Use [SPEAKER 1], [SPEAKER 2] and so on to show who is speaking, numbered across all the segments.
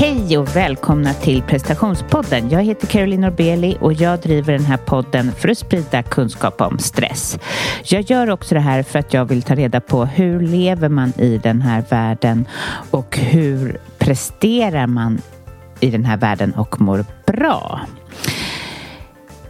[SPEAKER 1] Hej och välkomna till prestationspodden. Jag heter Caroline Norbeli och jag driver den här podden för att sprida kunskap om stress. Jag gör också det här för att jag vill ta reda på hur lever man i den här världen och hur presterar man i den här världen och mår bra.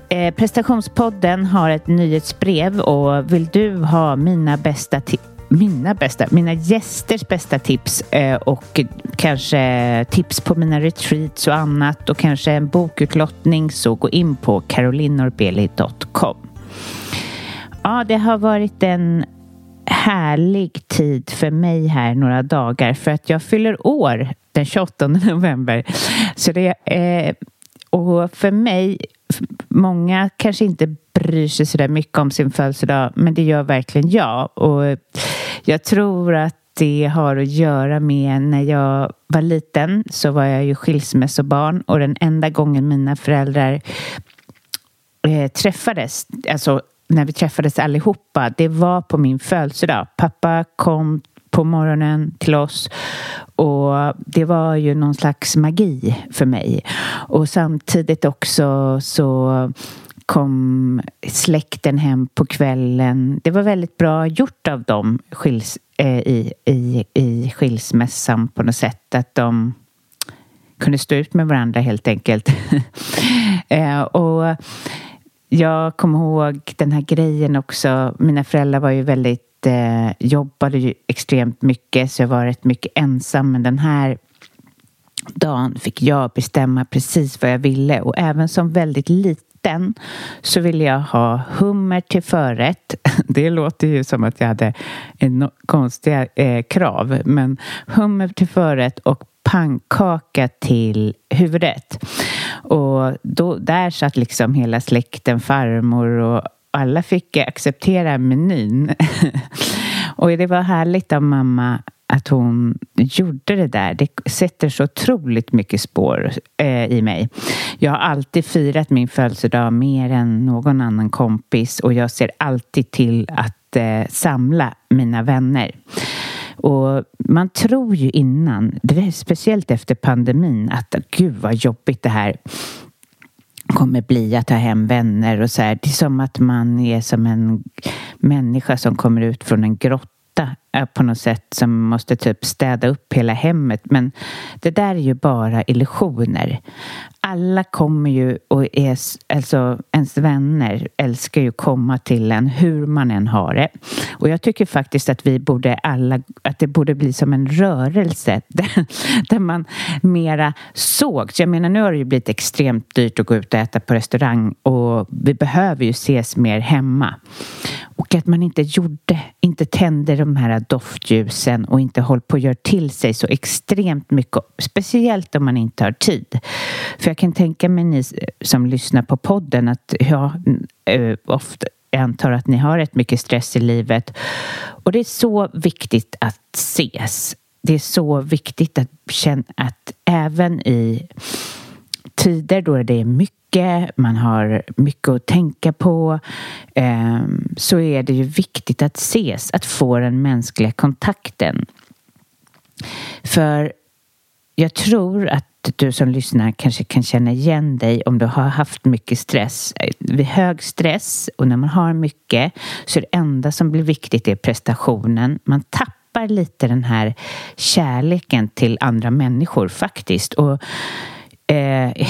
[SPEAKER 1] Eh, prestationspodden har ett nyhetsbrev och vill du ha mina bästa tips mina bästa, mina gästers bästa tips eh, och kanske tips på mina retreats och annat och kanske en bokutlottning så gå in på carolinorbeli.com. Ja, det har varit en härlig tid för mig här några dagar för att jag fyller år den 28 november. Så det är, och för mig, många kanske inte bryr sig sådär mycket om sin födelsedag, men det gör verkligen jag. Och jag tror att det har att göra med när jag var liten så var jag ju skilsmässobarn och den enda gången mina föräldrar eh, träffades, alltså när vi träffades allihopa, det var på min födelsedag. Pappa kom på morgonen till oss och det var ju någon slags magi för mig. Och samtidigt också så kom släkten hem på kvällen. Det var väldigt bra gjort av dem skils, eh, i, i, i skilsmässan på något sätt. Att de kunde stå ut med varandra helt enkelt. eh, och jag kommer ihåg den här grejen också. Mina föräldrar var ju väldigt, eh, jobbade ju extremt mycket så jag var rätt mycket ensam. Men den här dagen fick jag bestämma precis vad jag ville och även som väldigt liten rätten så ville jag ha hummer till förrätt. Det låter ju som att jag hade en konstiga eh, krav, men hummer till förrätt och pannkaka till huvudrätt. Och då, där satt liksom hela släkten, farmor och alla fick acceptera menyn. och det var härligt av mamma att hon gjorde det där. Det sätter så otroligt mycket spår eh, i mig. Jag har alltid firat min födelsedag mer än någon annan kompis och jag ser alltid till att eh, samla mina vänner. Och man tror ju innan, speciellt efter pandemin, att gud vad jobbigt det här kommer bli att ta hem vänner och så här. Det är som att man är som en människa som kommer ut från en grotta på något sätt som måste typ städa upp hela hemmet. Men det där är ju bara illusioner. Alla kommer ju och är, alltså ens vänner älskar ju komma till en hur man än har det. Och jag tycker faktiskt att vi borde alla, att det borde bli som en rörelse där, där man mera såg. Jag menar nu har det ju blivit extremt dyrt att gå ut och äta på restaurang och vi behöver ju ses mer hemma. Och att man inte gjorde, inte tände de här doftljusen och inte håll på och gör till sig så extremt mycket, speciellt om man inte har tid. För jag kan tänka mig ni som lyssnar på podden att ja, eh, ofta, jag antar att ni har rätt mycket stress i livet och det är så viktigt att ses. Det är så viktigt att känna att även i tider då det är mycket, man har mycket att tänka på ehm, så är det ju viktigt att ses, att få den mänskliga kontakten. För jag tror att du som lyssnar kanske kan känna igen dig om du har haft mycket stress. Vid hög stress och när man har mycket så är det enda som blir viktigt är prestationen. Man tappar lite den här kärleken till andra människor faktiskt. Och eh,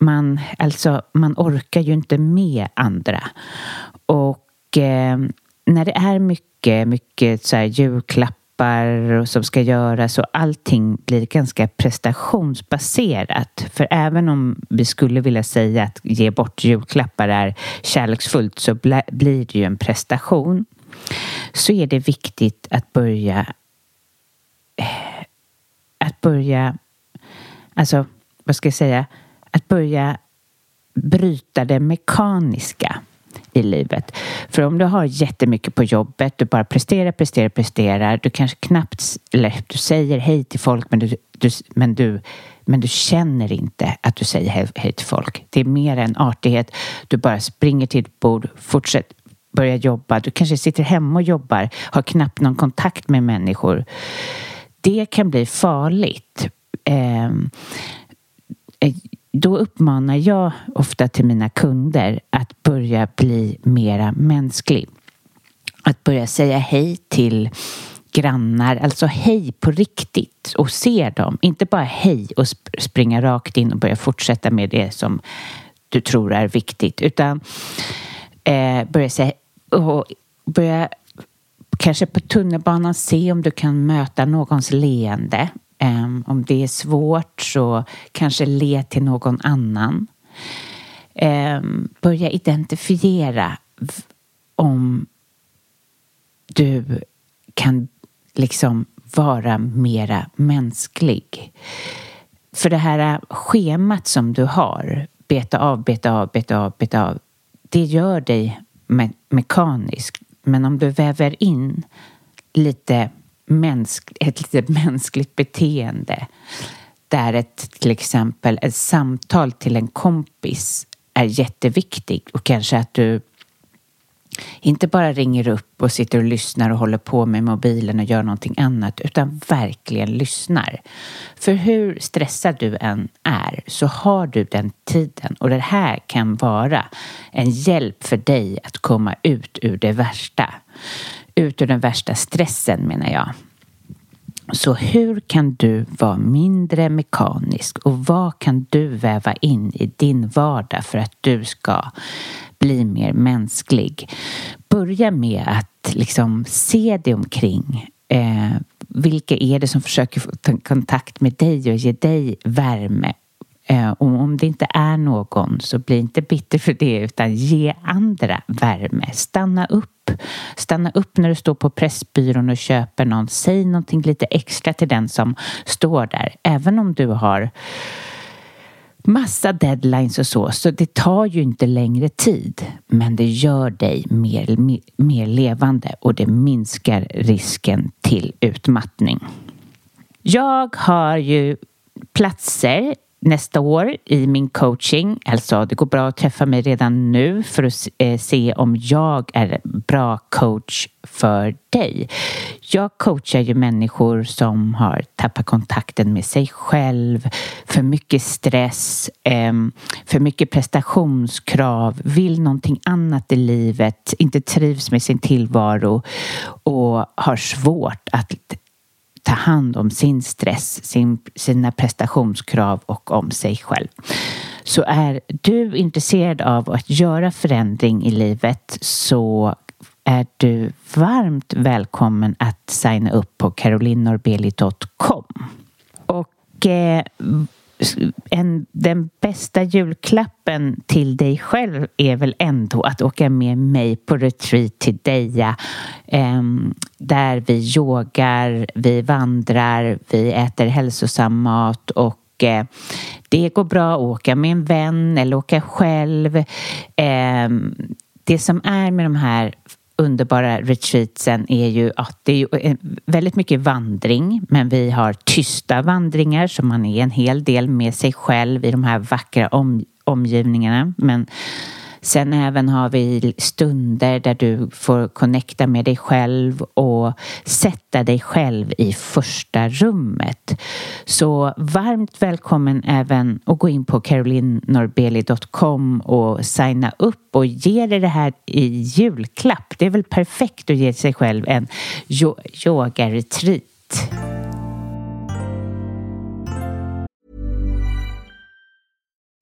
[SPEAKER 1] man, alltså, man orkar ju inte med andra. Och eh, när det är mycket, mycket så här julklappar som ska göras och allting blir ganska prestationsbaserat. För även om vi skulle vilja säga att ge bort julklappar är kärleksfullt så blir det ju en prestation. Så är det viktigt att börja eh, att börja alltså vad ska jag säga, att börja bryta det mekaniska i livet. För om du har jättemycket på jobbet, du bara presterar, presterar, presterar, du kanske knappt, eller du säger hej till folk men du, du, men du, men du känner inte att du säger hej, hej till folk. Det är mer en artighet. Du bara springer till ditt bord, fortsätt börja jobba. Du kanske sitter hemma och jobbar, har knappt någon kontakt med människor. Det kan bli farligt eh, då uppmanar jag ofta till mina kunder att börja bli mera mänsklig. Att börja säga hej till grannar, alltså hej på riktigt och se dem. Inte bara hej och springa rakt in och börja fortsätta med det som du tror är viktigt utan eh, börja säga och börja kanske på tunnelbanan se om du kan möta någons leende. Om det är svårt så kanske le till någon annan. Börja identifiera om du kan liksom vara mera mänsklig. För det här schemat som du har, beta av, beta av, beta av, beta av, det gör dig me mekanisk. Men om du väver in lite mänsk ett lite mänskligt beteende där ett till exempel ett samtal till en kompis är jätteviktigt och kanske att du inte bara ringer upp och sitter och lyssnar och håller på med mobilen och gör någonting annat utan verkligen lyssnar. För hur stressad du än är så har du den tiden och det här kan vara en hjälp för dig att komma ut ur det värsta. Ut ur den värsta stressen menar jag. Så hur kan du vara mindre mekanisk och vad kan du väva in i din vardag för att du ska bli mer mänsklig? Börja med att liksom se dig omkring. Eh, vilka är det som försöker få kontakt med dig och ge dig värme Eh, och om det inte är någon så bli inte bitter för det utan ge andra värme. Stanna upp. Stanna upp när du står på Pressbyrån och köper någon. Säg någonting lite extra till den som står där. Även om du har massa deadlines och så, så det tar ju inte längre tid. Men det gör dig mer, mer, mer levande och det minskar risken till utmattning. Jag har ju platser nästa år i min coaching. Alltså, det går bra att träffa mig redan nu för att eh, se om jag är bra coach för dig. Jag coachar ju människor som har tappat kontakten med sig själv, för mycket stress, ehm, för mycket prestationskrav, vill någonting annat i livet, inte trivs med sin tillvaro och har svårt att ta hand om sin stress, sin, sina prestationskrav och om sig själv. Så är du intresserad av att göra förändring i livet så är du varmt välkommen att signa upp på carolinnorbeli.com. Och eh, en, den bästa julklappen till dig själv är väl ändå att åka med mig på retreat till Deja eh, där vi yogar, vi vandrar, vi äter hälsosam mat och eh, det går bra att åka med en vän eller åka själv. Eh, det som är med de här underbara retreatsen är ju att det är väldigt mycket vandring men vi har tysta vandringar så man är en hel del med sig själv i de här vackra om, omgivningarna. Men Sen även har vi stunder där du får connecta med dig själv och sätta dig själv i första rummet. Så varmt välkommen även att gå in på carolinnorbeli.com och signa upp och ge dig det här i julklapp. Det är väl perfekt att ge sig själv en yoga-retreat.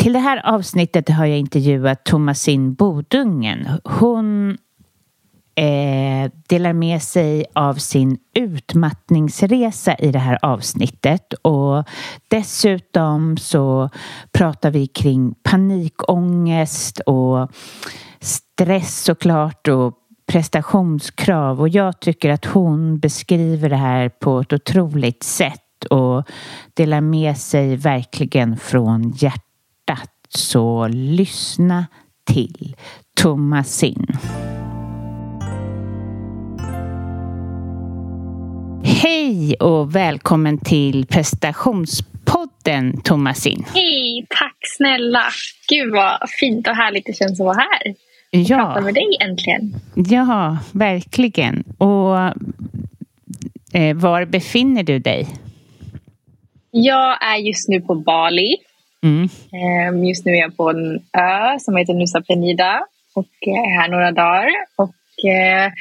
[SPEAKER 1] Till det här avsnittet har jag intervjuat Thomasin Bodungen. Hon eh, delar med sig av sin utmattningsresa i det här avsnittet och dessutom så pratar vi kring panikångest och stress såklart och prestationskrav och jag tycker att hon beskriver det här på ett otroligt sätt och delar med sig verkligen från hjärtat. Så lyssna till Thomasin. Hej och välkommen till prestationspodden Thomasin.
[SPEAKER 2] Hej, tack snälla. Gud vad fint och härligt det känns att vara här. Och
[SPEAKER 1] ja.
[SPEAKER 2] prata med dig äntligen.
[SPEAKER 1] Ja, verkligen. Och eh, var befinner du dig?
[SPEAKER 2] Jag är just nu på Bali.
[SPEAKER 1] Mm.
[SPEAKER 2] Ehm, Just nu är jag på en ö som heter Nusa Penida och är här några dagar. Och eh,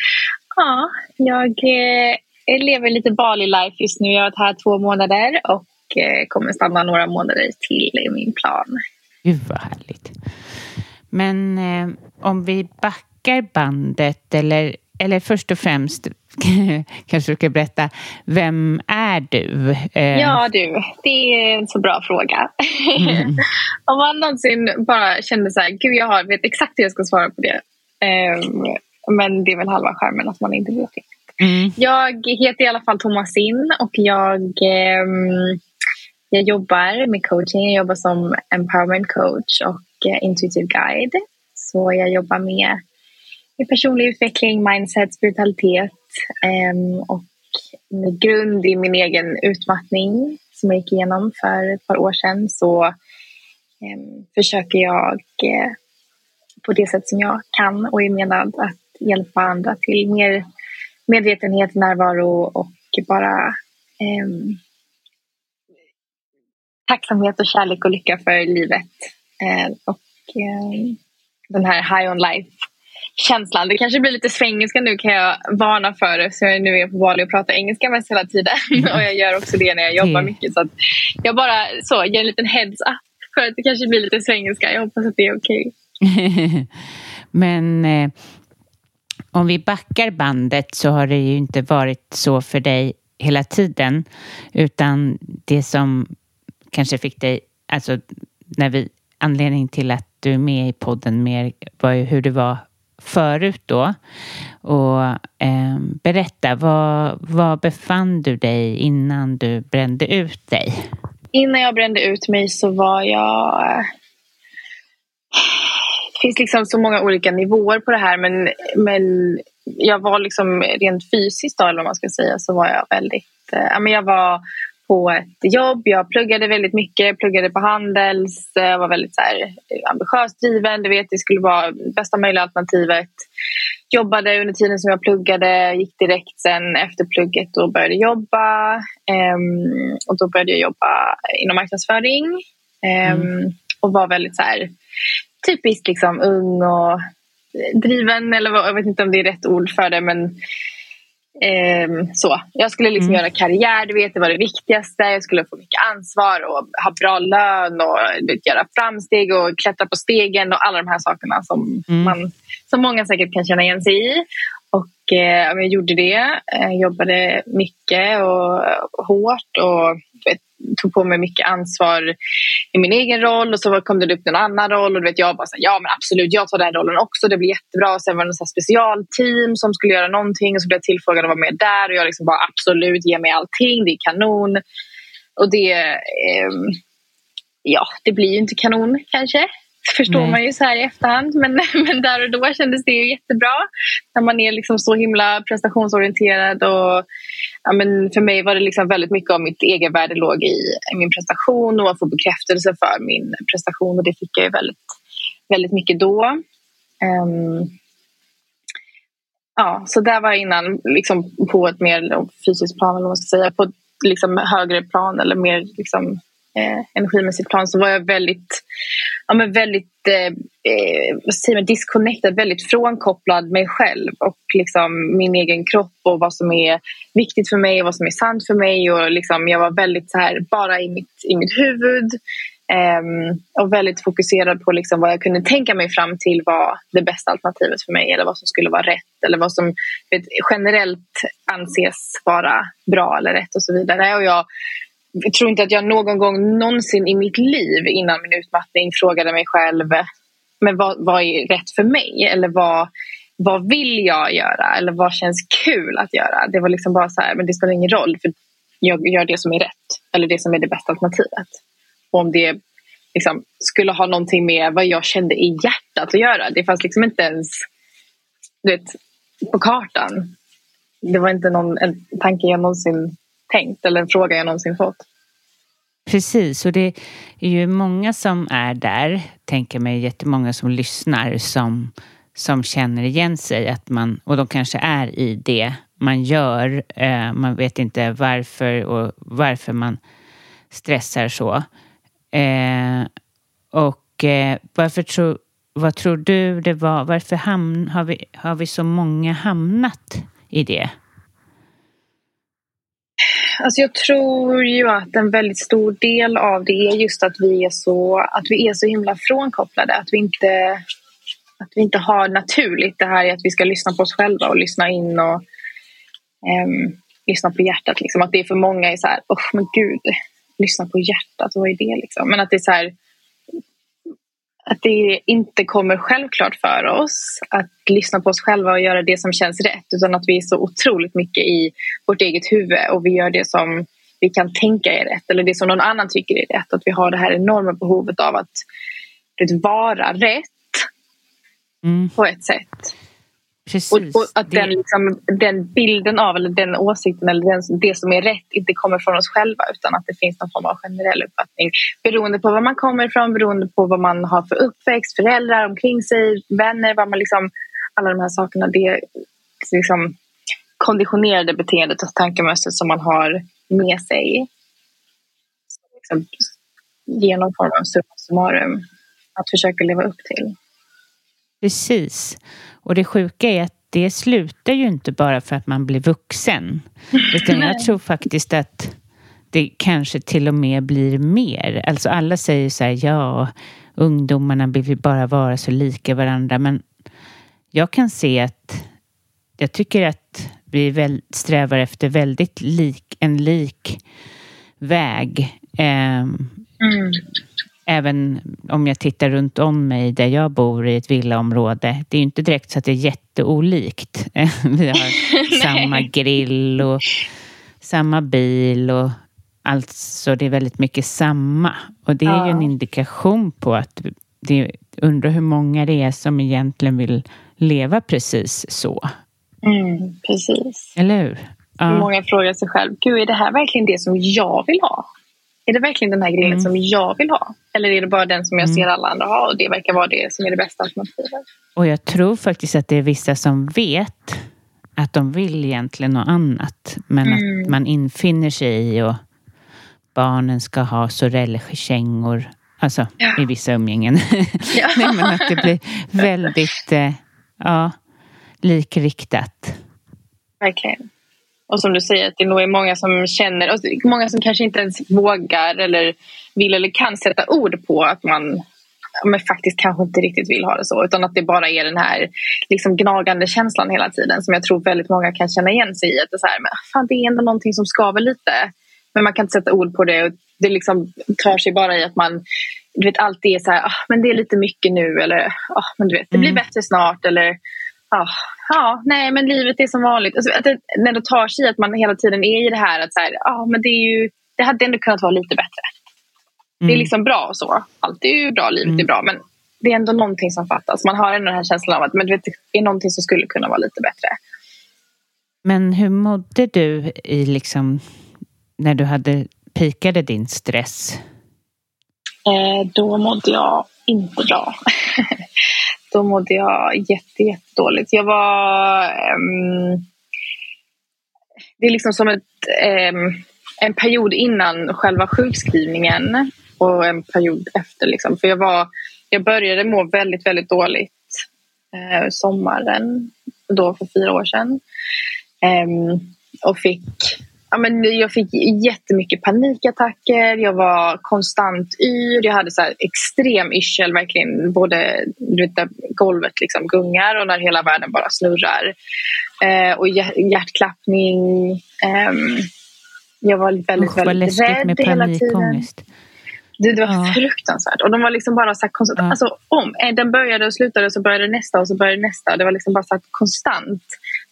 [SPEAKER 2] ja, jag eh, lever lite Bali-life just nu. Jag har varit här två månader och eh, kommer stanna några månader till i min plan.
[SPEAKER 1] Gud vad härligt. Men eh, om vi backar bandet eller, eller först och främst kanske du ska berätta, vem är du? Eh,
[SPEAKER 2] Ja du, det är en så bra fråga.
[SPEAKER 1] Mm.
[SPEAKER 2] Om man någonsin bara kände så här, gud jag har, vet exakt hur jag ska svara på det. Ehm, men det är väl halva skärmen att man inte vet det.
[SPEAKER 1] mm,
[SPEAKER 2] Jag heter i alla fall Thomasin och jag, ehm, jag jobbar med coaching. Jag jobbar som empowerment coach och eh, intuitive guide. Så jag jobbar med, personlig utveckling, mindset, spiritualitet Ehm, och med grund i min egen utmattning som jag gick igenom för ett par år sedan så ehm, försöker jag eh, på det sätt som jag kan och är menad att hjälpa andra till mer medvetenhet, närvaro och bara ehm, tacksamhet och kärlek och lycka för livet. Och den här high on life känslan. Det kanske blir lite svengelska nu kan jag varna för eftersom jag nu är på Bali och pratar engelska mest hela tiden. och jag gör också det när jag jobbar
[SPEAKER 1] Mm.
[SPEAKER 2] mycket. Så att jag bara så, ger en liten heads up för att det kanske blir lite svengelska. Jag hoppas att det är okej.
[SPEAKER 1] Men eh, om vi backar bandet så har det ju inte varit så för dig hela tiden. Utan det som kanske fick dig, alltså när vi, anledningen till att du är med i podden mer var ju hur det var förut då. Och eh, berätta, var, var befann du dig innan du brände ut dig?
[SPEAKER 2] Innan jag brände ut mig så var jag... Eh, det finns liksom så många olika nivåer på det här men, men jag var liksom rent fysiskt då, eller vad man ska säga, så var jag väldigt... eh, jag var på ett jobb, jag pluggade väldigt mycket, pluggade på Handels, eh, var väldigt så här, eh, ambitiöst driven, du vet det skulle vara bästa möjliga alternativet. Jobbade under tiden som jag pluggade, gick direkt sen efter plugget och började jobba. Ehm, och då började jag jobba inom marknadsföring. Ehm, Och var väldigt så här, typiskt liksom ung och driven, eller vad, jag vet inte om det är rätt ord för det, men Eh, så. Jag skulle liksom mm. göra karriär, du vet, det var det viktigaste. Jag skulle få mycket ansvar och ha bra lön och vet, göra framsteg och klättra på stegen och alla de här sakerna som, mm. man, som många säkert kan känna igen sig i. Och eh, jag gjorde det. Jag jobbade mycket och hårt och vet, tog på mig mycket ansvar i min egen roll och så kom det upp en annan roll och du vet, jag bara så ja men absolut jag tar den rollen också, det blir jättebra. Och sen var det något specialteam som skulle göra någonting och så blev jag tillfrågad att vara med där och jag liksom bara absolut, ge mig allting, det är kanon. Och det, eh, ja det blir ju inte kanon kanske förstår Nej. man ju så här i efterhand. Men, men där och då kändes det ju jättebra. När man är liksom så himla prestationsorienterad. Och, ja, men för mig var det liksom väldigt mycket av mitt egenvärde låg i, i min prestation och att få bekräftelse för min prestation. Och det fick jag ju väldigt, väldigt mycket då. Um, ja, så där var jag innan liksom på ett mer fysiskt plan, eller vad man ska säga. På liksom högre plan eller mer liksom, eh, energimässigt plan så var jag väldigt, ja, men väldigt eh, eh, vad säger man, disconnected, väldigt frånkopplad mig själv och liksom min egen kropp och vad som är viktigt för mig och vad som är sant för mig. Och liksom, jag var väldigt så här, bara i mitt, i mitt huvud eh, och väldigt fokuserad på liksom vad jag kunde tänka mig fram till var det bästa alternativet för mig eller vad som skulle vara rätt eller vad som vet, generellt anses vara bra eller rätt och så vidare. Och jag jag tror inte att jag någon gång någonsin i mitt liv innan min utmattning frågade mig själv men vad, vad är rätt för mig? Eller vad, vad vill jag göra? Eller vad känns kul att göra? Det var liksom bara så här, men det spelar ingen roll för jag gör det som är rätt. Eller det som är det bästa alternativet. Och om det liksom, skulle ha någonting med vad jag kände i hjärtat att göra. Det fanns liksom inte ens vet, på kartan. Det var inte någon en tanke jag någonsin tänkt eller en fråga jag någonsin fått.
[SPEAKER 1] Precis, och det är ju många som är där, tänker mig jättemånga som lyssnar som, som känner igen sig att man, och de kanske är i det man gör. Eh, man vet inte varför och varför man stressar så. Eh, och eh, varför tror, vad tror du det var, varför hamn, har, vi, har vi så många hamnat i det?
[SPEAKER 2] Alltså jag tror ju att en väldigt stor del av det är just att vi är så, att vi är så himla frånkopplade. Att vi, inte, att vi inte har naturligt det här i att vi ska lyssna på oss själva och lyssna in och um, lyssna på hjärtat. Liksom. Att det är för många är så här, oh, men gud, lyssna på hjärtat, vad är det liksom? Men att det är så här, att det inte kommer självklart för oss att lyssna på oss själva och göra det som känns rätt utan att vi är så otroligt mycket i vårt eget huvud och vi gör det som vi kan tänka är rätt eller det som någon annan tycker är rätt. Att vi har det här enorma behovet av att vara rätt mm. på ett sätt.
[SPEAKER 1] Precis.
[SPEAKER 2] Och, och att den, liksom, den, bilden av, eller den åsikten eller den, det som är rätt inte kommer från oss själva utan att det finns någon form av generell uppfattning beroende på var man kommer ifrån, beroende på vad man har för uppväxt, föräldrar omkring sig, vänner, vad man liksom, alla de här sakerna. Det liksom konditionerade beteendet och tankemönstret som man har med sig. Liksom, ger någon form av summa summarum att försöka leva upp till.
[SPEAKER 1] Precis. Och det sjuka är att det slutar ju inte bara för att man blir vuxen. Utan jag tror faktiskt att det kanske till och med blir mer. Alltså alla säger så här, ja, ungdomarna vill bara vara så lika varandra. Men jag kan se att jag tycker att vi väl strävar efter väldigt lik, en lik väg. Eh, mm även om jag tittar runt om mig där jag bor i ett villaområde. Det är inte direkt så att det är jätteolikt. Vi har samma grill och samma bil och alltså det är väldigt mycket samma. Och det är ja. ju en indikation på att det undrar hur många det är som egentligen vill leva precis så.
[SPEAKER 2] Mm, precis.
[SPEAKER 1] Eller hur?
[SPEAKER 2] Ja. Många frågar sig själv, gud är det här verkligen det som jag vill ha? Är det verkligen den här grillen mm. som jag vill ha? Eller är det bara den som jag ser mm. alla andra ha och det verkar vara det som är det bästa alternativet?
[SPEAKER 1] Och jag tror faktiskt att det är vissa som vet att de vill egentligen något annat. Men mm. att man infinner sig i och barnen ska ha sorellkängor. Alltså ja. i vissa umgängen. Ja. Nej, men att det blir väldigt eh, ja, likriktat.
[SPEAKER 2] Verkligen. Och som du säger, att det nog är många som känner, och många som kanske inte ens vågar eller vill eller kan sätta ord på att man men faktiskt kanske inte riktigt vill ha det så. Utan att det bara är den här liksom gnagande känslan hela tiden som jag tror väldigt många kan känna igen sig i. Att det, är så här, men fan, det är ändå någonting som skaver lite. Men man kan inte sätta ord på det. Det liksom tar sig bara i att man du vet, alltid är så här, ah, men det är lite mycket nu eller ah, men du vet, det blir mm. bättre snart. Eller ah, ja, nej men livet är som vanligt. Alltså, att det, när det tar sig att man hela tiden är i det här att så här, ah, men det, är ju, det hade ändå kunnat vara lite bättre. Mm. Det är mm. liksom bra och så. Allt är ju bra, livet mm. är bra. Men det är ändå någonting som fattas. Man har ändå den här känslan av att men, vet, det är någonting som skulle kunna vara lite bättre.
[SPEAKER 1] Men hur mådde du i liksom när du hade pikade din stress?
[SPEAKER 2] Eh, då mådde jag inte bra. då mådde jag jätte, jättedåligt. Jag var... Um, det är liksom som ett, um, en period innan själva sjukskrivningen och en period efter. Liksom. För jag, var, jag började må väldigt, väldigt dåligt eh, sommaren då för fyra år sedan. Um, och fick ja, men jag fick jättemycket panikattacker, jag var konstant yr, jag hade så extrem yrsel, verkligen både du vet, där golvet liksom gungar och när hela världen bara snurrar. Eh, och hjärtklappning. Eh, jag var väldigt, Usch, väldigt rädd med hela tiden. Det, det var ja. fruktansvärt. Och de var liksom bara så här konstant. Ja. Alltså, om den började och slutade och så började nästa och så började nästa. Det var liksom bara så här konstant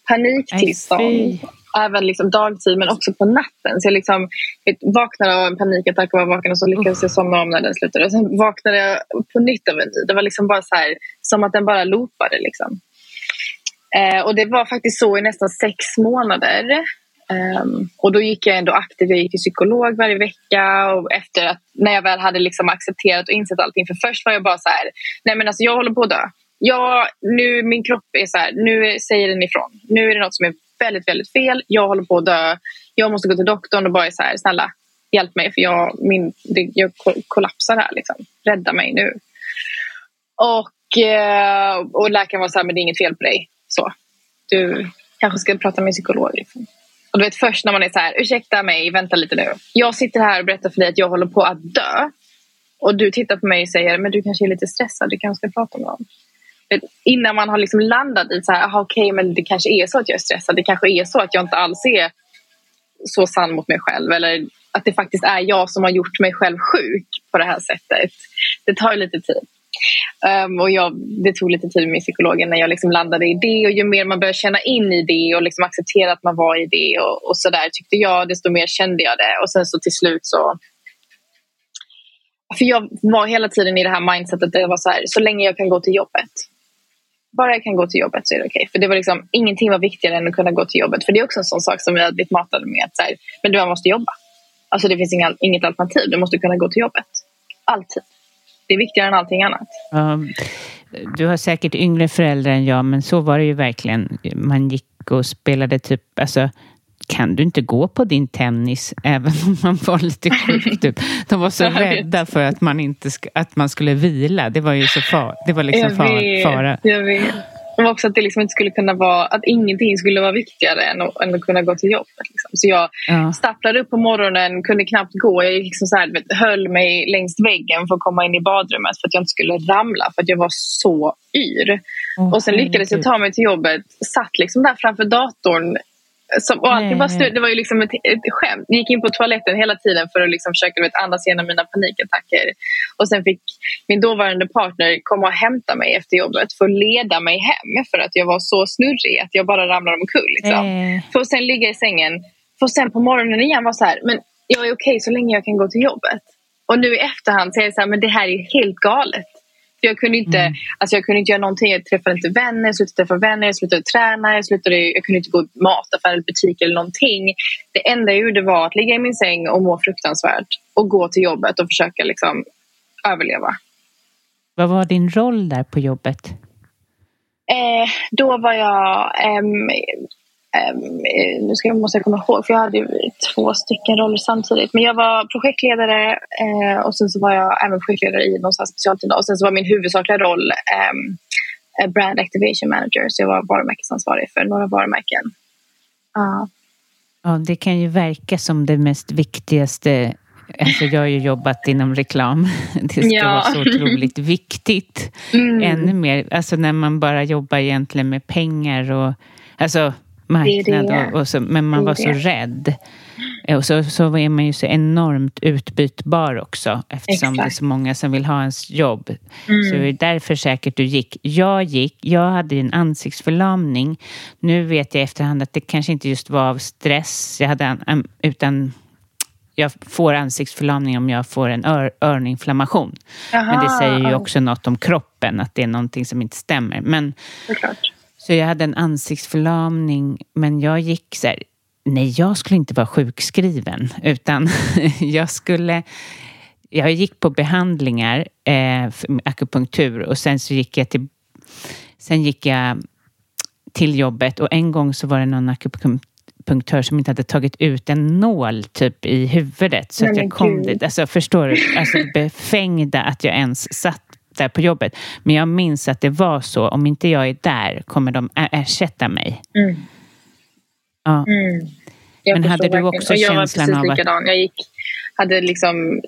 [SPEAKER 2] paniktillstånd även liksom dagtid men också på natten. Så jag liksom, vaknade av en panikattack och var vaken och så lyckades jag somna om när den slutade. Och sen vaknade jag på nytt av en ny. Det var liksom bara så här, som att den bara loopade. Liksom. Eh, och det var faktiskt så i nästan sex månader. Um, och då gick jag ändå aktivt, jag gick till psykolog varje vecka och efter att när jag väl hade liksom accepterat och insett allting. För först var jag bara så här, nej men alltså jag håller på att dö. Ja, nu min kropp är så här, nu säger den ifrån. Nu är det något som är väldigt, väldigt fel. Jag håller på att dö. Jag måste gå till doktorn och bara så här, snälla hjälp mig för jag, min, det, jag kollapsar här. Liksom. Rädda mig nu. Och, eh, och läkaren var så här, men det är inget fel på dig. Så, du kanske ska prata med en psykolog. Liksom. Och du vet först när man är så här, ursäkta mig, vänta lite nu. Jag sitter här och berättar för dig att jag håller på att dö. Och du tittar på mig och säger, men du kanske är lite stressad, du kanske ska prata med någon innan man har liksom landat i så här, aha, okay, men det kanske är så att jag är stressad. Det kanske är så att jag inte alls är så sann mot mig själv. Eller att det faktiskt är jag som har gjort mig själv sjuk på det här sättet. Det tar lite tid. Um, och jag, det tog lite tid med psykologen när jag liksom landade i det. Och ju mer man börjar känna in i det och liksom acceptera att man var i det och, och så där tyckte jag, desto mer kände jag det. Och sen så till slut så för jag var hela tiden i det här mindsetet där jag var så här, så länge jag kan gå till jobbet bara jag kan gå till jobbet så är det okej. Okay. För det var liksom, ingenting var viktigare än att kunna gå till jobbet. För det är också en sån sak som vi har blivit matade med. Att så här, men du måste jobba. Alltså det finns inga, inget alternativ. Du måste kunna gå till jobbet. Alltid. Det är viktigare än allting annat.
[SPEAKER 1] Um, du har säkert yngre föräldrar än jag, men så var det ju verkligen. Man gick och spelade typ, alltså kan du inte gå på din tennis även om man var lite sjuk? Typ. De var så rädda för att man, inte att man skulle vila. Det var ju så far, det var liksom jag vet, fara.
[SPEAKER 2] Jag vet. Och också att det liksom inte skulle kunna vara, att ingenting skulle vara viktigare än att, än att kunna gå till jobbet. Liksom. Så jag ja. stapplade upp på morgonen, kunde knappt gå. Jag liksom så här, vet, höll mig längs väggen för att komma in i badrummet för att jag inte skulle ramla för att jag var så yr. Oh, och sen lyckades jag ta mig till jobbet, satt liksom där framför datorn som, och allting var slut. Det var ju liksom ett, ett skämt. Jag gick in på toaletten hela tiden för att liksom försöka vet, andas igenom mina panikattacker. Och sen fick min dåvarande partner komma och hämta mig efter jobbet för att leda mig hem för att jag var så snurrig att jag bara ramlade omkull. Liksom. Mm. För att sen ligga i sängen. För att sen på morgonen igen vara så här, men jag är okej okay så länge jag kan gå till jobbet. Och nu i efterhand säger jag så här, men det här är helt galet. Jag kunde, inte, mm. alltså jag kunde inte göra någonting. Jag träffade inte vänner, jag slutade träffa vänner, jag slutade träna, jag, slutade, jag kunde inte gå i mataffär eller butik eller någonting. Det enda jag gjorde var att ligga i min säng och må fruktansvärt och gå till jobbet och försöka liksom överleva.
[SPEAKER 1] Vad var din roll där på jobbet?
[SPEAKER 2] Eh, då var jag eh, nu ska jag, måste jag komma ihåg, för jag hade två stycken roller samtidigt. Men jag var projektledare eh, och sen så var jag även projektledare i någon specialteam. Och sen så var min huvudsakliga roll eh, brand activation manager. Så jag var varumärkesansvarig för några varumärken. Uh.
[SPEAKER 1] Ja, det kan ju verka som det mest viktigaste Alltså jag har ju jobbat inom reklam. Det ska ja. vara så otroligt viktigt. Mm. Ännu mer, alltså när man bara jobbar egentligen med pengar och alltså marknad det det. Och, och, så, men man var så rädd. Och så, så är man ju så enormt utbytbar också eftersom Exakt. det är så många som vill ha ens jobb. Mm. Så det är därför säkert du gick. Jag gick, jag hade en ansiktsförlamning. Nu vet jag i efterhand att det kanske inte just var av stress jag hade en, utan jag får ansiktsförlamning om jag får en ör, öroninflammation. Men det säger ju också något om kroppen, att det är någonting som inte stämmer. Men, så jag hade en ansiktsförlamning, men jag gick så här, nej, jag skulle inte vara sjukskriven, utan jag skulle jag gick på behandlingar, eh, akupunktur och sen så gick jag till Sen gick jag till jobbet och en gång så var det någon akupunktör som inte hade tagit ut en nål typ i huvudet. Så Nej, att jag kom dit. Alltså förstår du? Alltså befängda att jag ens satt där på jobbet. Men jag minns att det var så. Om inte jag är där kommer de ersätta mig. Mm. Ja. Mm.
[SPEAKER 2] Men hade du också jag känslan av att... Likadan. Jag gick, hade liksom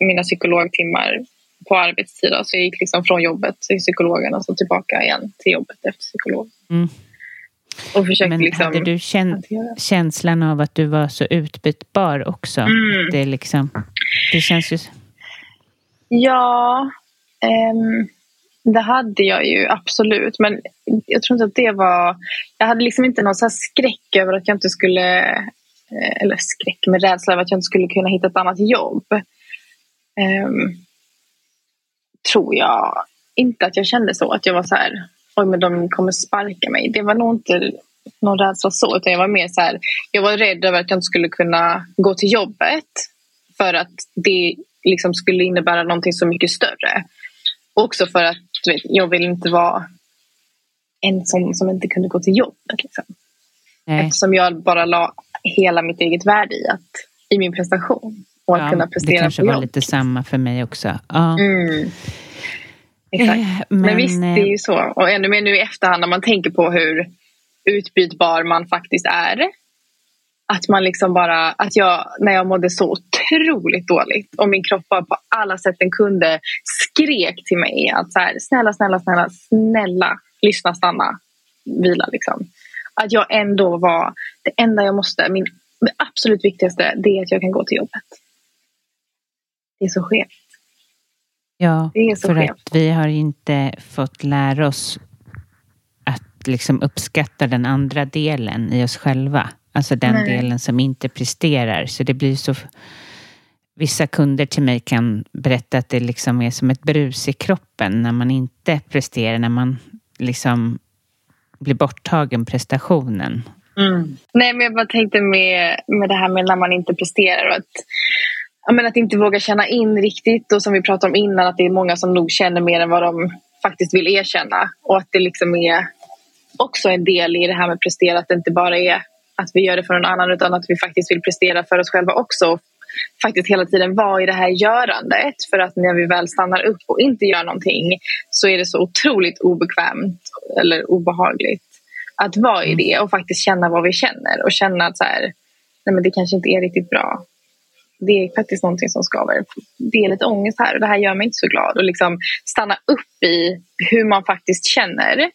[SPEAKER 2] mina psykologtimmar på arbetstid. Så jag gick liksom från jobbet till psykologen och så tillbaka igen till jobbet efter psykolog. Mm.
[SPEAKER 1] Och Men liksom hade du kän känslan av att du var så utbytbar också? Mm. Det, liksom, det känns ju...
[SPEAKER 2] Ja, um, det hade jag ju absolut. Men jag tror inte att det var... Jag hade liksom inte någon så skräck över att jag inte skulle... Eh, eller skräck, med rädsla över att jag inte skulle kunna hitta ett annat jobb. Um, tror jag inte att jag kände så. Att jag var så här oj men de kommer sparka mig. Det var nog inte någon rädsla så utan jag var mer så här, jag var rädd över att jag inte skulle kunna gå till jobbet för att det liksom skulle innebära någonting så mycket större. Också för att vet, jag vill inte vara en som, som inte kunde gå till jobbet. Liksom. Eftersom jag bara la hela mitt eget värde i, att, i min prestation. Och att ja, kunna prestera
[SPEAKER 1] Det kanske
[SPEAKER 2] var
[SPEAKER 1] jobb. lite samma för mig också. Ja. Mm.
[SPEAKER 2] Exakt. Eh, men, men visst, det är ju så. Och ännu mer nu i efterhand när man tänker på hur utbytbar man faktiskt är. Att man liksom bara, att jag när jag mådde så otroligt dåligt och min kropp bara på alla sätt den kunde skrek till mig att så här, snälla, snälla, snälla, snälla, lyssna, stanna, vila liksom. Att jag ändå var, det enda jag måste, min absolut viktigaste, det är att jag kan gå till jobbet. Det är så skevt.
[SPEAKER 1] Ja, för skevt. att vi har inte fått lära oss att liksom uppskatta den andra delen i oss själva. Alltså den Nej. delen som inte presterar. Så det blir så... Vissa kunder till mig kan berätta att det liksom är som ett brus i kroppen när man inte presterar, när man liksom blir borttagen prestationen.
[SPEAKER 2] Mm. Nej, men jag bara tänkte med, med det här med när man inte presterar och att ja, men att inte våga känna in riktigt och som vi pratade om innan att det är många som nog känner mer än vad de faktiskt vill erkänna och att det liksom är också en del i det här med prestera att det inte bara är att vi gör det för någon annan utan att vi faktiskt vill prestera för oss själva också faktiskt hela tiden vara i det här görandet för att när vi väl stannar upp och inte gör någonting så är det så otroligt obekvämt eller obehagligt att vara i mm. det och faktiskt känna vad vi känner och känna att så här, nej men det kanske inte är riktigt bra det är faktiskt någonting som skaver. Det är lite ångest här och det här gör mig inte så glad. Och liksom stanna upp i hur man faktiskt känner.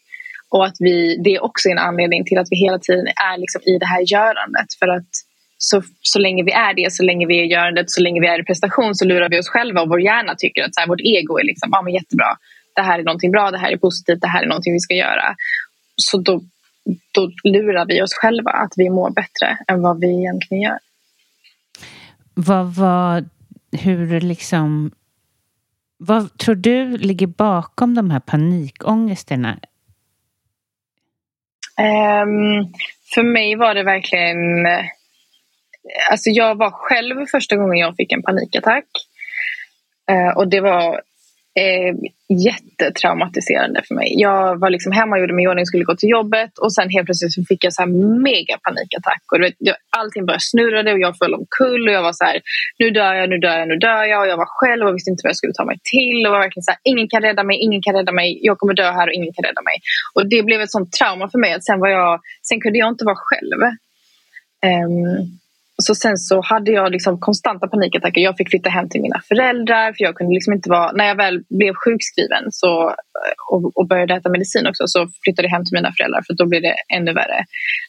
[SPEAKER 2] Och att vi, det är också en anledning till att vi hela tiden är liksom i det här görandet. För att så, så länge vi är det, så länge vi är i görandet, så länge vi är i prestation så lurar vi oss själva och vår hjärna tycker att så här, vårt ego är liksom, ah, men jättebra. Det här är någonting bra, det här är positivt, det här är någonting vi ska göra. Så då, då lurar vi oss själva att vi mår bättre än vad vi egentligen gör.
[SPEAKER 1] Vad var, hur liksom, vad tror du ligger bakom de här panikångesterna?
[SPEAKER 2] Um, för mig var det verkligen... Eh, alltså jag var själv första gången jag fick en panikattack. Uh, och det var eh, jättetraumatiserande för mig. Jag var liksom hemma och gjorde mig i ordning skulle gå till jobbet och sen helt plötsligt så fick jag så här mega panikattack. Och vet, jag, allting började snurra och jag föll omkull och jag var så här, nu dör jag, nu dör jag, nu dör jag. Och jag var själv och visste inte vad jag skulle ta mig till. Och var verkligen så här, ingen kan rädda mig, ingen kan rädda mig, jag kommer dö här och ingen kan rädda mig. Och det blev ett sånt trauma för mig att sen, var jag, sen kunde jag inte vara själv. Um, så sen så hade jag liksom konstanta panikattacker. Jag fick flytta hem till mina föräldrar för jag kunde liksom inte vara... När jag väl blev sjukskriven så, och, och började äta medicin också så flyttade jag hem till mina föräldrar för då blev det ännu värre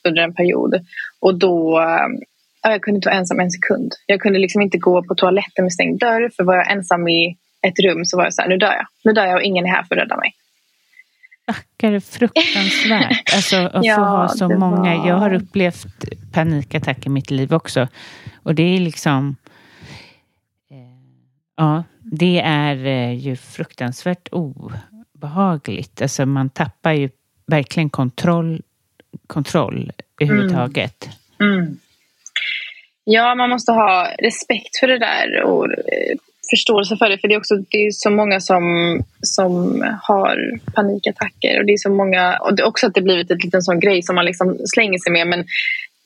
[SPEAKER 2] under en period. Och då... Ehm, ja, jag kunde inte vara ensam en sekund. Jag kunde liksom inte gå på toaletten med stängd dörr för var jag ensam i ett rum så var jag så här, nu dör jag. Nu dör jag och ingen är här för att rädda mig.
[SPEAKER 1] Stackare, fruktansvärt. Alltså att ja, få ha så många. Var... Jag har upplevt panikattack i mitt liv också. Och det är liksom... Eh, ja, det är eh, ju fruktansvärt obehagligt. Alltså man tappar ju verkligen kontroll, kontroll överhuvudtaget.
[SPEAKER 2] Mm. Mm. Ja, man måste ha respekt för det där och eh, förståelse för det. För det är också det är så många som, som har panikattacker. Och det är så många, och det är också att det blivit en liten sån grej som man liksom slänger sig med. Men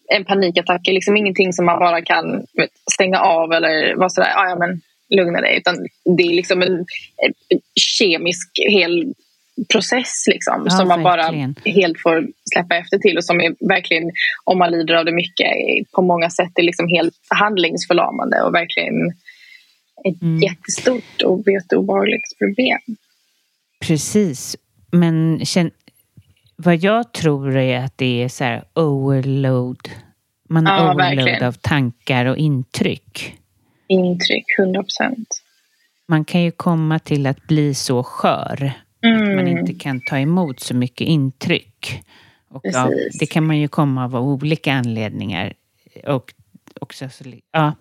[SPEAKER 2] en panikattack är liksom ingenting som man bara kan vet, stänga av eller vara sådär, ah, ja men lugna dig. Utan det är liksom en, en kemisk hel process liksom, ja, som man verkligen. bara helt får släppa efter till och som är verkligen, om man lider av det mycket, på många sätt är liksom helt handlingsförlamande och verkligen ett mm. jättestort och jätteobehagligt problem.
[SPEAKER 1] Precis, men känn, vad jag tror är att det är så här overload. Man ja, overload verkligen. av tankar och intryck.
[SPEAKER 2] Intryck, 100 procent.
[SPEAKER 1] Man kan ju komma till att bli så skör mm. att man mm. inte kan ta emot så mycket intryck. Och av, det kan man ju komma av olika anledningar. Och också, ja.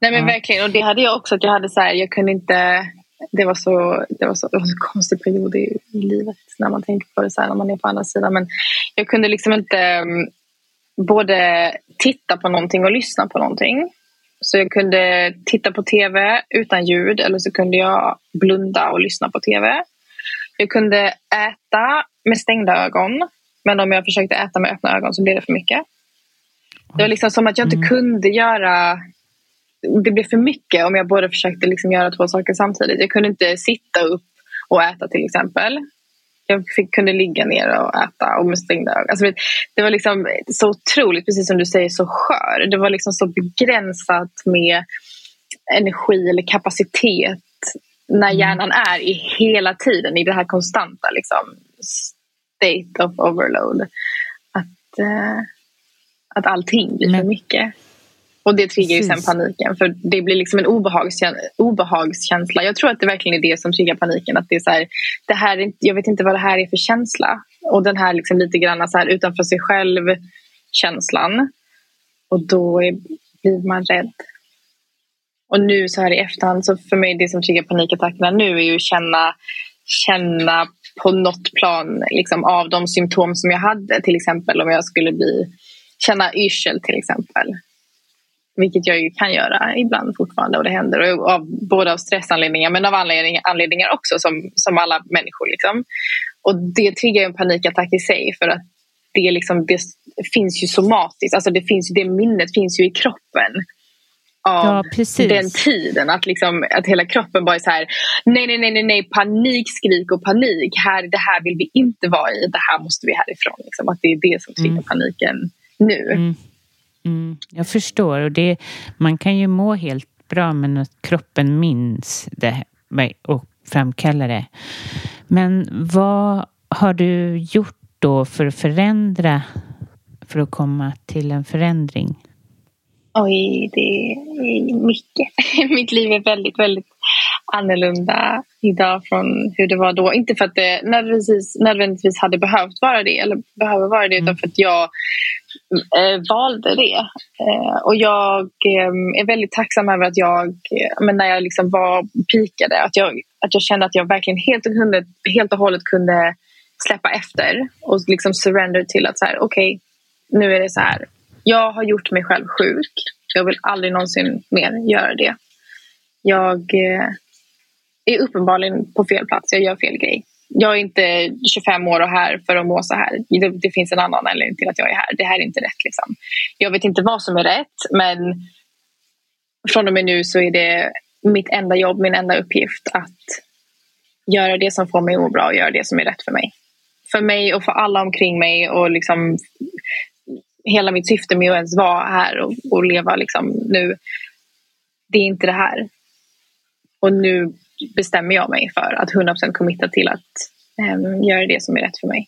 [SPEAKER 2] Nej men ja. verkligen och det hade jag också att jag hade så här, jag kunde inte det var så, det var så, det var så konstig period i, i livet när man tänker på det så här, när man är på andra sidan. Men jag kunde liksom inte um, både titta på någonting och lyssna på någonting. Så jag kunde titta på tv utan ljud eller så kunde jag blunda och lyssna på tv. Jag kunde äta med stängda ögon. Men om jag försökte äta med öppna ögon så blev det för mycket. Det var liksom som att jag inte mm. kunde göra det blev för mycket om jag både försökte liksom göra två saker samtidigt. Jag kunde inte sitta upp och äta till exempel. Jag fick, kunde ligga ner och äta och med stängda ögon. Alltså, det var liksom så otroligt, precis som du säger, så skör. Det var liksom så begränsat med energi eller kapacitet när mm. hjärnan är i hela tiden i det här konstanta liksom, state of overload. Att, uh, att allting blir Men, för mycket. Och det triggar ju sen paniken för det blir liksom en obehagskänsla, obehagskänsla. Jag tror att det verkligen är det som triggar paniken. Att det är så här, det här, jag vet inte vad det här är för känsla. Och den här liksom lite grann så här utanför sig själv känslan. Och då är, blir man rädd. Och nu så här i efterhand så för mig det som triggar panikattackerna nu är ju att känna, känna på något plan liksom, av de symptom som jag hade. Till exempel om jag skulle bli, känna yrsel till exempel vilket jag ju kan göra ibland fortfarande och det händer. Och av, både av stressanledningar men av anledningar, anledningar också som, som alla människor. Liksom. Och det triggar en panikattack i sig för att det, liksom, det finns ju somatiskt, alltså det, finns, det minnet finns ju i kroppen av ja, den tiden. Att, liksom, att hela kroppen bara är så här, nej, nej, nej, nej, nej, panik, skrik och panik. Här, det här vill vi inte vara i, det här måste vi härifrån. Liksom. Att det är det som triggar mm. paniken nu. Mm.
[SPEAKER 1] Mm, jag förstår. Och det, man kan ju må helt bra men att kroppen minns det och framkallar det. Men vad har du gjort då för att förändra, för att komma till en förändring?
[SPEAKER 2] Oj, det är mycket. Mitt liv är väldigt, väldigt annorlunda idag från hur det var då. Inte för att det nödvändigtvis, nödvändigtvis hade behövt vara det eller behöver vara det, mm. utan för att jag eh, valde det. Eh, och jag eh, är väldigt tacksam över att jag, eh, men när jag liksom var pikade, att jag, att jag kände att jag verkligen helt och, hundet, helt och hållet kunde släppa efter och liksom surrender till att så här, okej, okay, nu är det så här. Jag har gjort mig själv sjuk. Jag vill aldrig någonsin mer göra det. Jag eh, är uppenbarligen på fel plats. Jag gör fel grej jag är inte 25 år och här för att må så här. Det, det, finns en annan anledning till att jag är här. Det här är inte rätt. Liksom. Jag vet inte vad som är rätt men från och med nu så är det mitt enda jobb, min enda uppgift att göra det som får mig att må bra och göra det som är rätt för mig. För mig och för alla omkring mig och liksom hela mitt syfte med att ens vara här och, och leva liksom nu. Det är inte det här. Och nu bestämmer jag mig för att 100% committa till att um, göra det som är rätt för mig.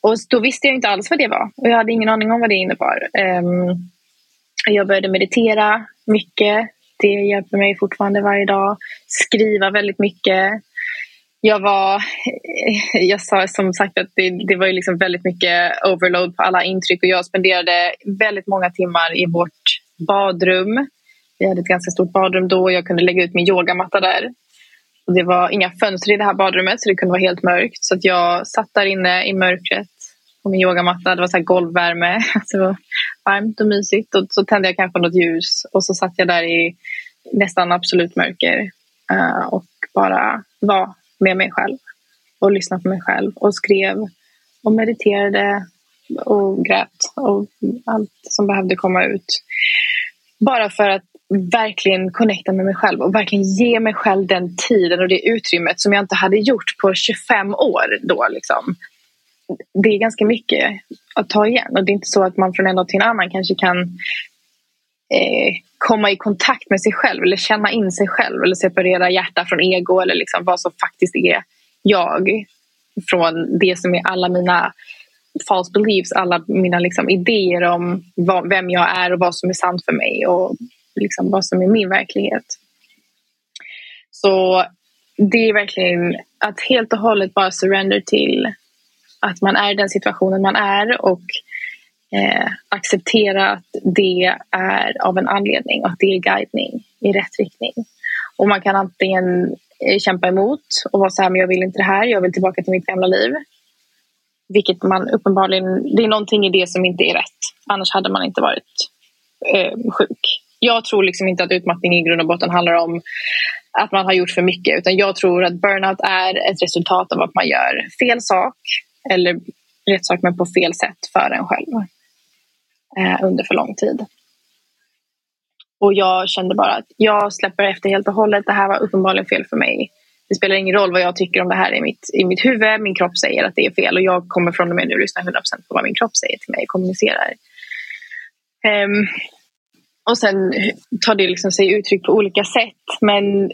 [SPEAKER 2] Och då visste jag inte alls vad det var och jag hade ingen aning om vad det innebar. Um, jag började meditera mycket. Det hjälper mig fortfarande varje dag. Skriva väldigt mycket. Jag var, jag sa som sagt att det, det var ju liksom väldigt mycket overload på alla intryck och jag spenderade väldigt många timmar i vårt badrum. Vi hade ett ganska stort badrum då och jag kunde lägga ut min yogamatta där. Och det var inga fönster i det här badrummet så det kunde vara helt mörkt. Så att jag satt där inne i mörkret på min yogamatta. Det var så här golvvärme. Alltså det var varmt och mysigt. Och så tände jag kanske något ljus och så satt jag där i nästan absolut mörker uh, och bara var med mig själv och lyssnade på mig själv och skrev och mediterade och grät och allt som behövde komma ut. Bara för att verkligen connecta med mig själv och verkligen ge mig själv den tiden och det utrymmet som jag inte hade gjort på 25 år då. Liksom. Det är ganska mycket att ta igen och det är inte så att man från en dag till en annan kanske kan eh, komma i kontakt med sig själv eller känna in sig själv eller separera hjärta från ego eller liksom vad som faktiskt är jag från det som är alla mina false beliefs, alla mina liksom idéer om vad, vem jag är och vad som är sant för mig och liksom vad som är min verklighet. Så det är verkligen att helt och hållet bara surrender till att man är i den situationen man är och eh, acceptera att det är av en anledning och att det är guidning i rätt riktning. Och man kan antingen eh, kämpa emot och vara så här, men jag vill inte det här, jag vill tillbaka till mitt gamla liv. Vilket man uppenbarligen, det är någonting i det som inte är rätt. Annars hade man inte varit eh, sjuk. Jag tror liksom inte att utmattning i grund och botten handlar om att man har gjort för mycket. Utan jag tror att burnout är ett resultat av att man gör fel sak eller rätt sak men på fel sätt för en själv eh, under för lång tid. Och jag kände bara att jag släpper efter helt och hållet. Det här var uppenbarligen fel för mig. Det spelar ingen roll vad jag tycker om det här i mitt, i mitt huvud. Min kropp säger att det är fel och jag kommer från och med nu lyssna 100% på vad min kropp säger till mig och kommunicerar. Um, och sen tar det liksom sig uttryck på olika sätt. Men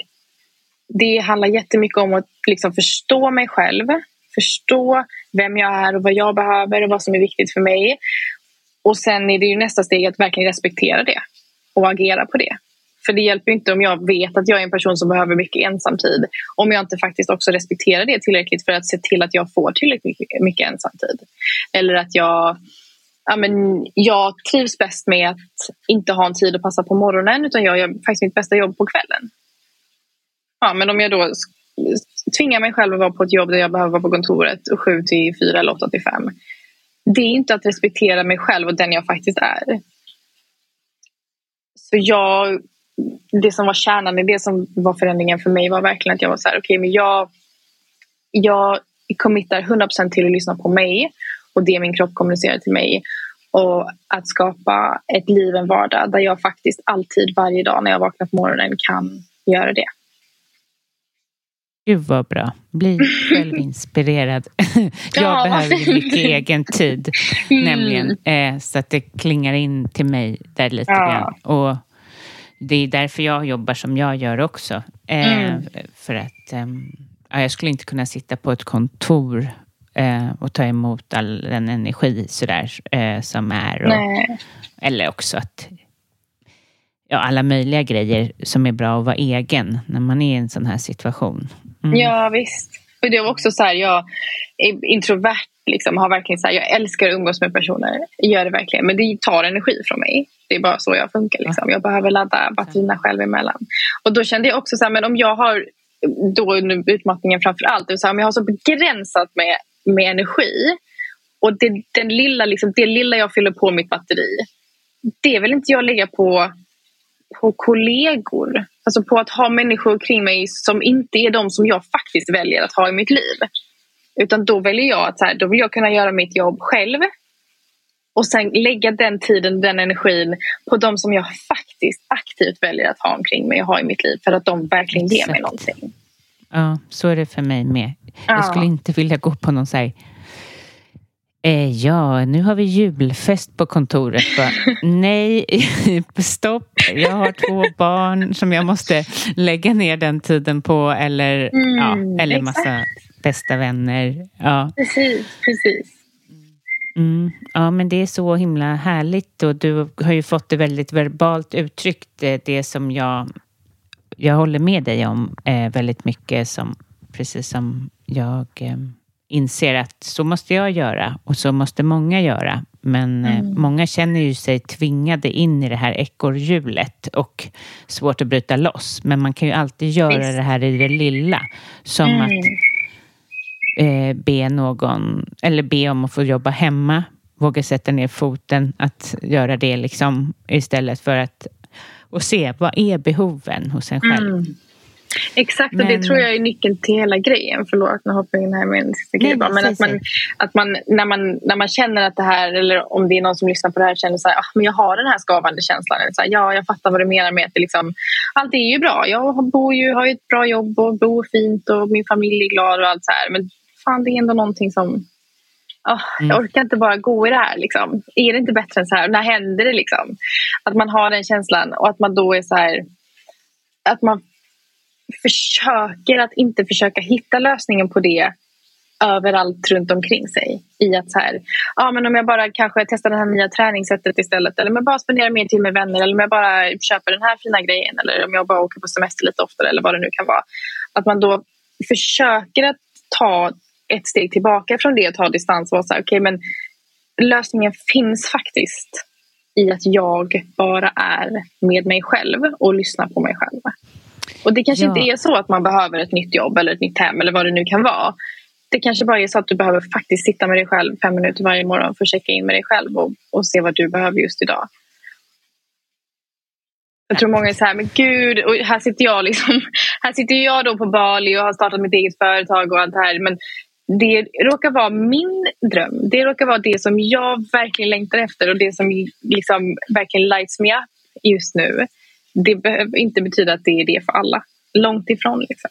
[SPEAKER 2] det handlar jättemycket om att liksom förstå mig själv. Förstå vem jag är och vad jag behöver och vad som är viktigt för mig. Och sen är det ju nästa steg att verkligen respektera det och agera på det. För det hjälper inte om jag vet att jag är en person som behöver mycket ensamtid om jag inte faktiskt också respekterar det tillräckligt för att se till att jag får tillräckligt mycket ensamtid. Eller att jag, ja, men jag trivs bäst med att inte ha en tid att passa på morgonen utan jag gör faktiskt mitt bästa jobb på kvällen. Ja, men om jag då tvingar mig själv att vara på ett jobb där jag behöver vara på kontoret 7 till 4 eller 8 till 5 det är inte att respektera mig själv och den jag faktiskt är. Så jag, det som var kärnan i det som var förändringen för mig var verkligen att jag var så här, okej okay, men jag, jag committar 100% till att lyssna på mig och det min kropp kommunicerar till mig. Och att skapa ett liv, en vardag där jag faktiskt alltid varje dag när jag vaknar på morgonen kan göra det.
[SPEAKER 1] Gud vad bra. Bli självinspirerad. jag ja. behöver mycket egen tid. Mm. Nämligen. Eh, så att det klingar in till mig där lite ja. grann. Och det är därför jag jobbar som jag gör också. Eh, mm. För att eh, jag skulle inte kunna sitta på ett kontor eh, och ta emot all den energi sådär eh, som är. Och, eller också att ja, alla möjliga grejer som är bra att vara egen när man är i en sån här situation.
[SPEAKER 2] Mm. Ja visst. Och det var också så här, jag är introvert. Liksom, har verkligen så här, jag älskar att umgås med personer. Jag gör det verkligen. Men det tar energi från mig. Det är bara så jag funkar. Liksom. Jag behöver ladda batterierna själv emellan. Och då kände jag också så här, men om jag har då utmattningen framför allt. Det så här, om jag har så begränsat med, med energi. Och det, den lilla, liksom, det lilla jag fyller på mitt batteri. Det vill inte jag lägga på på kollegor. Alltså på att ha människor kring mig som inte är de som jag faktiskt väljer att ha i mitt liv. Utan då väljer jag att så här, då vill jag kunna göra mitt jobb själv. Och sen lägga den tiden, den energin på de som jag faktiskt aktivt väljer att ha omkring mig och ha i mitt liv. För att de verkligen ger mig någonting.
[SPEAKER 1] Ja, så är det för mig med. Ja. Jag skulle inte vilja gå på någon så här Eh, ja, nu har vi julfest på kontoret. Bara, nej, stopp. Jag har två barn som jag måste lägga ner den tiden på. Eller, mm, ja, eller massa bästa vänner. Ja.
[SPEAKER 2] Precis, precis.
[SPEAKER 1] Mm, ja, men det är så himla härligt och du har ju fått det väldigt verbalt uttryckt, eh, det som jag, jag håller med dig om eh, väldigt mycket, som, precis som jag eh, inser att så måste jag göra och så måste många göra. Men eh, mm. många känner ju sig tvingade in i det här ekorrhjulet och svårt att bryta loss. Men man kan ju alltid göra Visst. det här i det lilla. Som mm. att eh, be någon, eller be om att få jobba hemma, våga sätta ner foten, att göra det liksom istället för att och se vad är behoven hos en själv. Mm.
[SPEAKER 2] Exakt, och det tror jag är nyckeln till hela grejen. Förlåt, nu hoppar jag in här med en sista grej. Men att man, att man, när, man, när man känner att det här, eller om det är någon som lyssnar på det här känner så här, ah, men jag har den här skavande känslan. så här, ja, jag fattar vad du menar med att det liksom, allt är ju bra. Jag bor ju, har ju ett bra jobb och bor fint och min familj är glad och allt så här. Men fan, det är ändå någonting som oh, jag mm. orkar inte bara gå i det här. Liksom. Är det inte bättre än så här? När händer det? Liksom? Att man har den känslan och att man då är så här... Att man försöker att inte försöka hitta lösningen på det överallt runt omkring sig. I att så här, ja, men om jag bara kanske testar det här nya träningssättet istället eller om jag bara spenderar mer tid med vänner eller om jag bara köper den här fina grejen eller om jag bara åker på semester lite oftare eller vad det nu kan vara. Att man då försöker att ta ett steg tillbaka från det och ta distans och vara så här, okay, men lösningen finns faktiskt i att jag bara är med mig själv och lyssnar på mig själv. Och det kanske ja. inte är så att man behöver ett nytt jobb eller ett nytt hem eller vad det nu kan vara. Det kanske bara är så att du behöver faktiskt sitta med dig själv fem minuter varje morgon för att checka in med dig själv och, och se vad du behöver just idag. Jag tror många är så här, men gud, och här sitter jag liksom, här sitter jag då på Bali och har startat mitt eget företag och allt det här. Men det råkar vara min dröm. Det råkar vara det som jag verkligen längtar efter och det som liksom verkligen lights me up just nu. Det behöver inte betyda att det är det för alla. Långt ifrån. Liksom.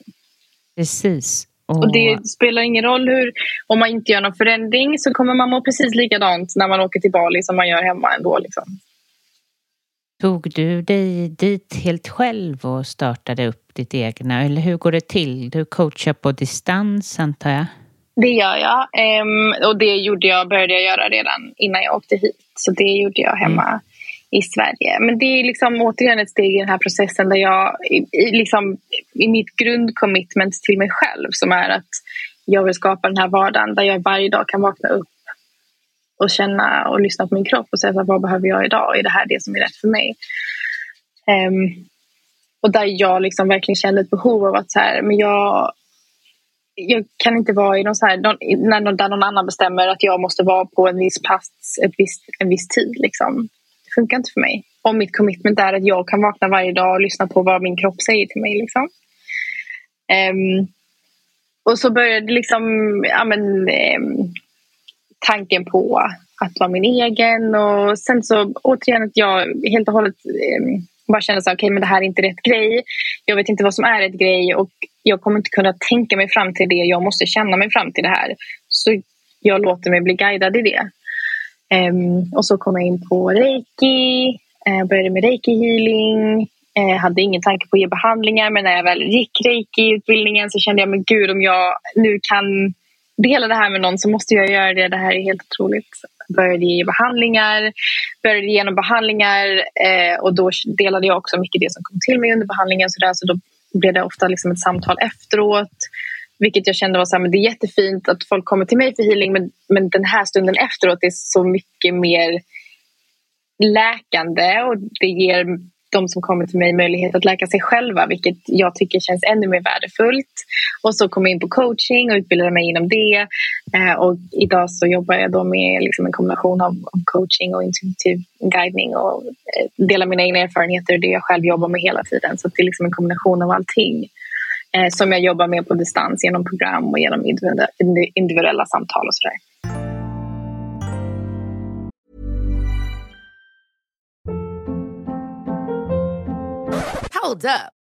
[SPEAKER 1] Precis.
[SPEAKER 2] Och... och det spelar ingen roll hur, om man inte gör någon förändring så kommer man må precis likadant när man åker till Bali som man gör hemma ändå. Liksom.
[SPEAKER 1] Tog du dig dit helt själv och startade upp ditt egna? Eller hur går det till? Du coachar på distans antar jag?
[SPEAKER 2] Det gör jag. Um, och det gjorde jag, började jag göra redan innan jag åkte hit. Så det gjorde jag hemma mm i Sverige. Men det är liksom återigen ett steg i den här processen där jag i, liksom, i mitt grundcommitment till mig själv som är att jag vill skapa den här vardagen där jag varje dag kan vakna upp och känna och lyssna på min kropp och säga vad behöver jag idag? Är det här det som är rätt för mig? Um, och där jag liksom verkligen kände ett behov av att så här, men jag, jag kan inte vara i någon så här, någon, när någon, där någon annan bestämmer att jag måste vara på en viss plats ett visst, en viss tid. Liksom. Det funkar inte för mig. Om mitt commitment är att jag kan vakna varje dag och lyssna på vad min kropp säger till mig. Liksom. Um, och så började liksom, ja, men, um, tanken på att vara min egen och sen så återigen att jag helt och hållet um, bara kände att okay, det här är inte rätt grej. Jag vet inte vad som är rätt grej och jag kommer inte kunna tänka mig fram till det. Jag måste känna mig fram till det här. Så jag låter mig bli guidad i det. Ehm, och så kom jag in på reiki, eh, började med reiki healing. Uh, eh, hade ingen tanke på att ge behandlingar men när jag väl gick reiki-utbildningen så kände jag men gud om jag nu kan dela det här med någon så måste jag göra det. Det här är helt otroligt. Började ge behandlingar, började genom behandlingar eh, och då delade jag också mycket det som kom till mig under behandlingen. Så, där, så då blev det ofta liksom ett samtal efteråt. Vilket jag kände var så här, men det är jättefint att folk kommer till mig för healing men, men den här stunden efteråt är så mycket mer läkande och det ger de som kommer till mig möjlighet att läka sig själva vilket jag tycker känns ännu mer värdefullt. Och så kom jag in på coaching och utbildade mig inom det. Eh, och idag så jobbar jag då med liksom en kombination av, coaching och intuitiv guidning och eh, delar mina egna erfarenheter och det jag själv jobbar med hela tiden. Så det är liksom en kombination av allting eh, som jag jobbar med på distans genom program och genom individuella samtal och sådär.
[SPEAKER 3] Hold up.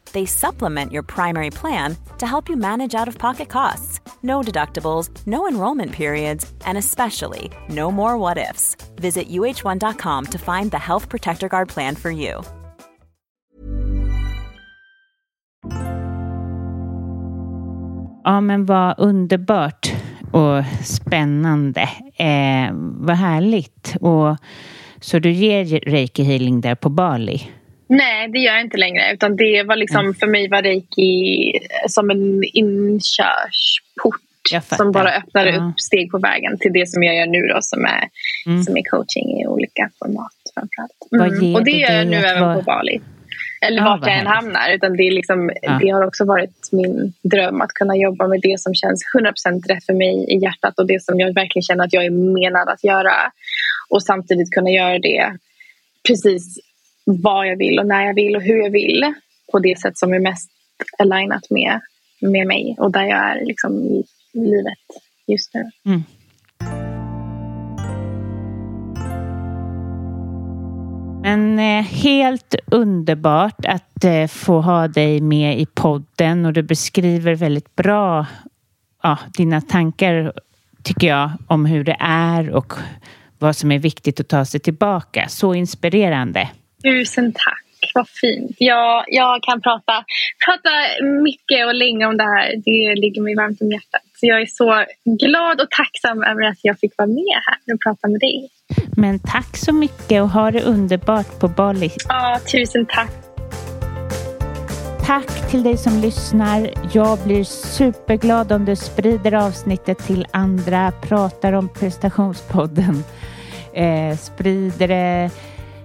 [SPEAKER 4] They supplement your primary plan to help you manage out of pocket costs. No deductibles, no enrollment periods, and especially no more what ifs. Visit uh1.com to find the Health Protector Guard plan for you.
[SPEAKER 1] Ja, men vad underbart och spännande. Eh, vad härligt. Och, så du ger reiki healing där på Bali?
[SPEAKER 2] Nej, det gör jag inte längre. Utan det var liksom, mm. För mig var reiki som en inkörsport som bara öppnade ja. upp steg på vägen till det som jag gör nu då, som är, mm. som är coaching i olika format framförallt. Mm. Och det gör jag nu även var... på Bali eller ja, vart jag än hamnar. Utan det, är liksom, ja. det har också varit min dröm att kunna jobba med det som känns 100% rätt för mig i hjärtat och det som jag verkligen känner att jag är menad att göra. Och samtidigt kunna göra det precis vad jag vill och när jag vill och hur jag vill på det sätt som är mest alignat med, med mig och där jag är liksom i livet just nu. Mm.
[SPEAKER 1] Men eh, helt underbart att eh, få ha dig med i podden och du beskriver väldigt bra ja, dina tankar tycker jag om hur det är och vad som är viktigt att ta sig tillbaka. Så inspirerande.
[SPEAKER 2] Tusen tack. Vad fint. Jag, jag kan prata, prata mycket och länge om det här. Det ligger mig varmt om hjärtat. Så jag är så glad och tacksam över att jag fick vara med här och prata med dig.
[SPEAKER 1] Men tack så mycket och ha det underbart på Bali.
[SPEAKER 2] Ja, tusen tack.
[SPEAKER 1] Tack till dig som lyssnar. Jag blir superglad om du sprider avsnittet till andra, pratar om prestationspodden, eh, sprider det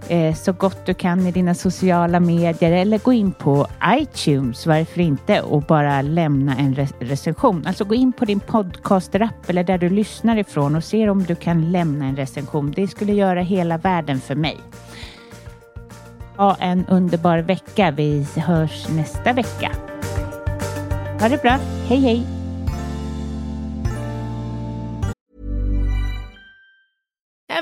[SPEAKER 1] eh, så gott du kan i dina sociala medier eller gå in på iTunes, varför inte, och bara lämna en re recension. Alltså gå in på din podcasterapp eller där du lyssnar ifrån och se om du kan lämna en recension. Det skulle göra hela världen för mig. Ha en underbar vecka. Vi hörs nästa vecka. Ha det bra. Hej hej!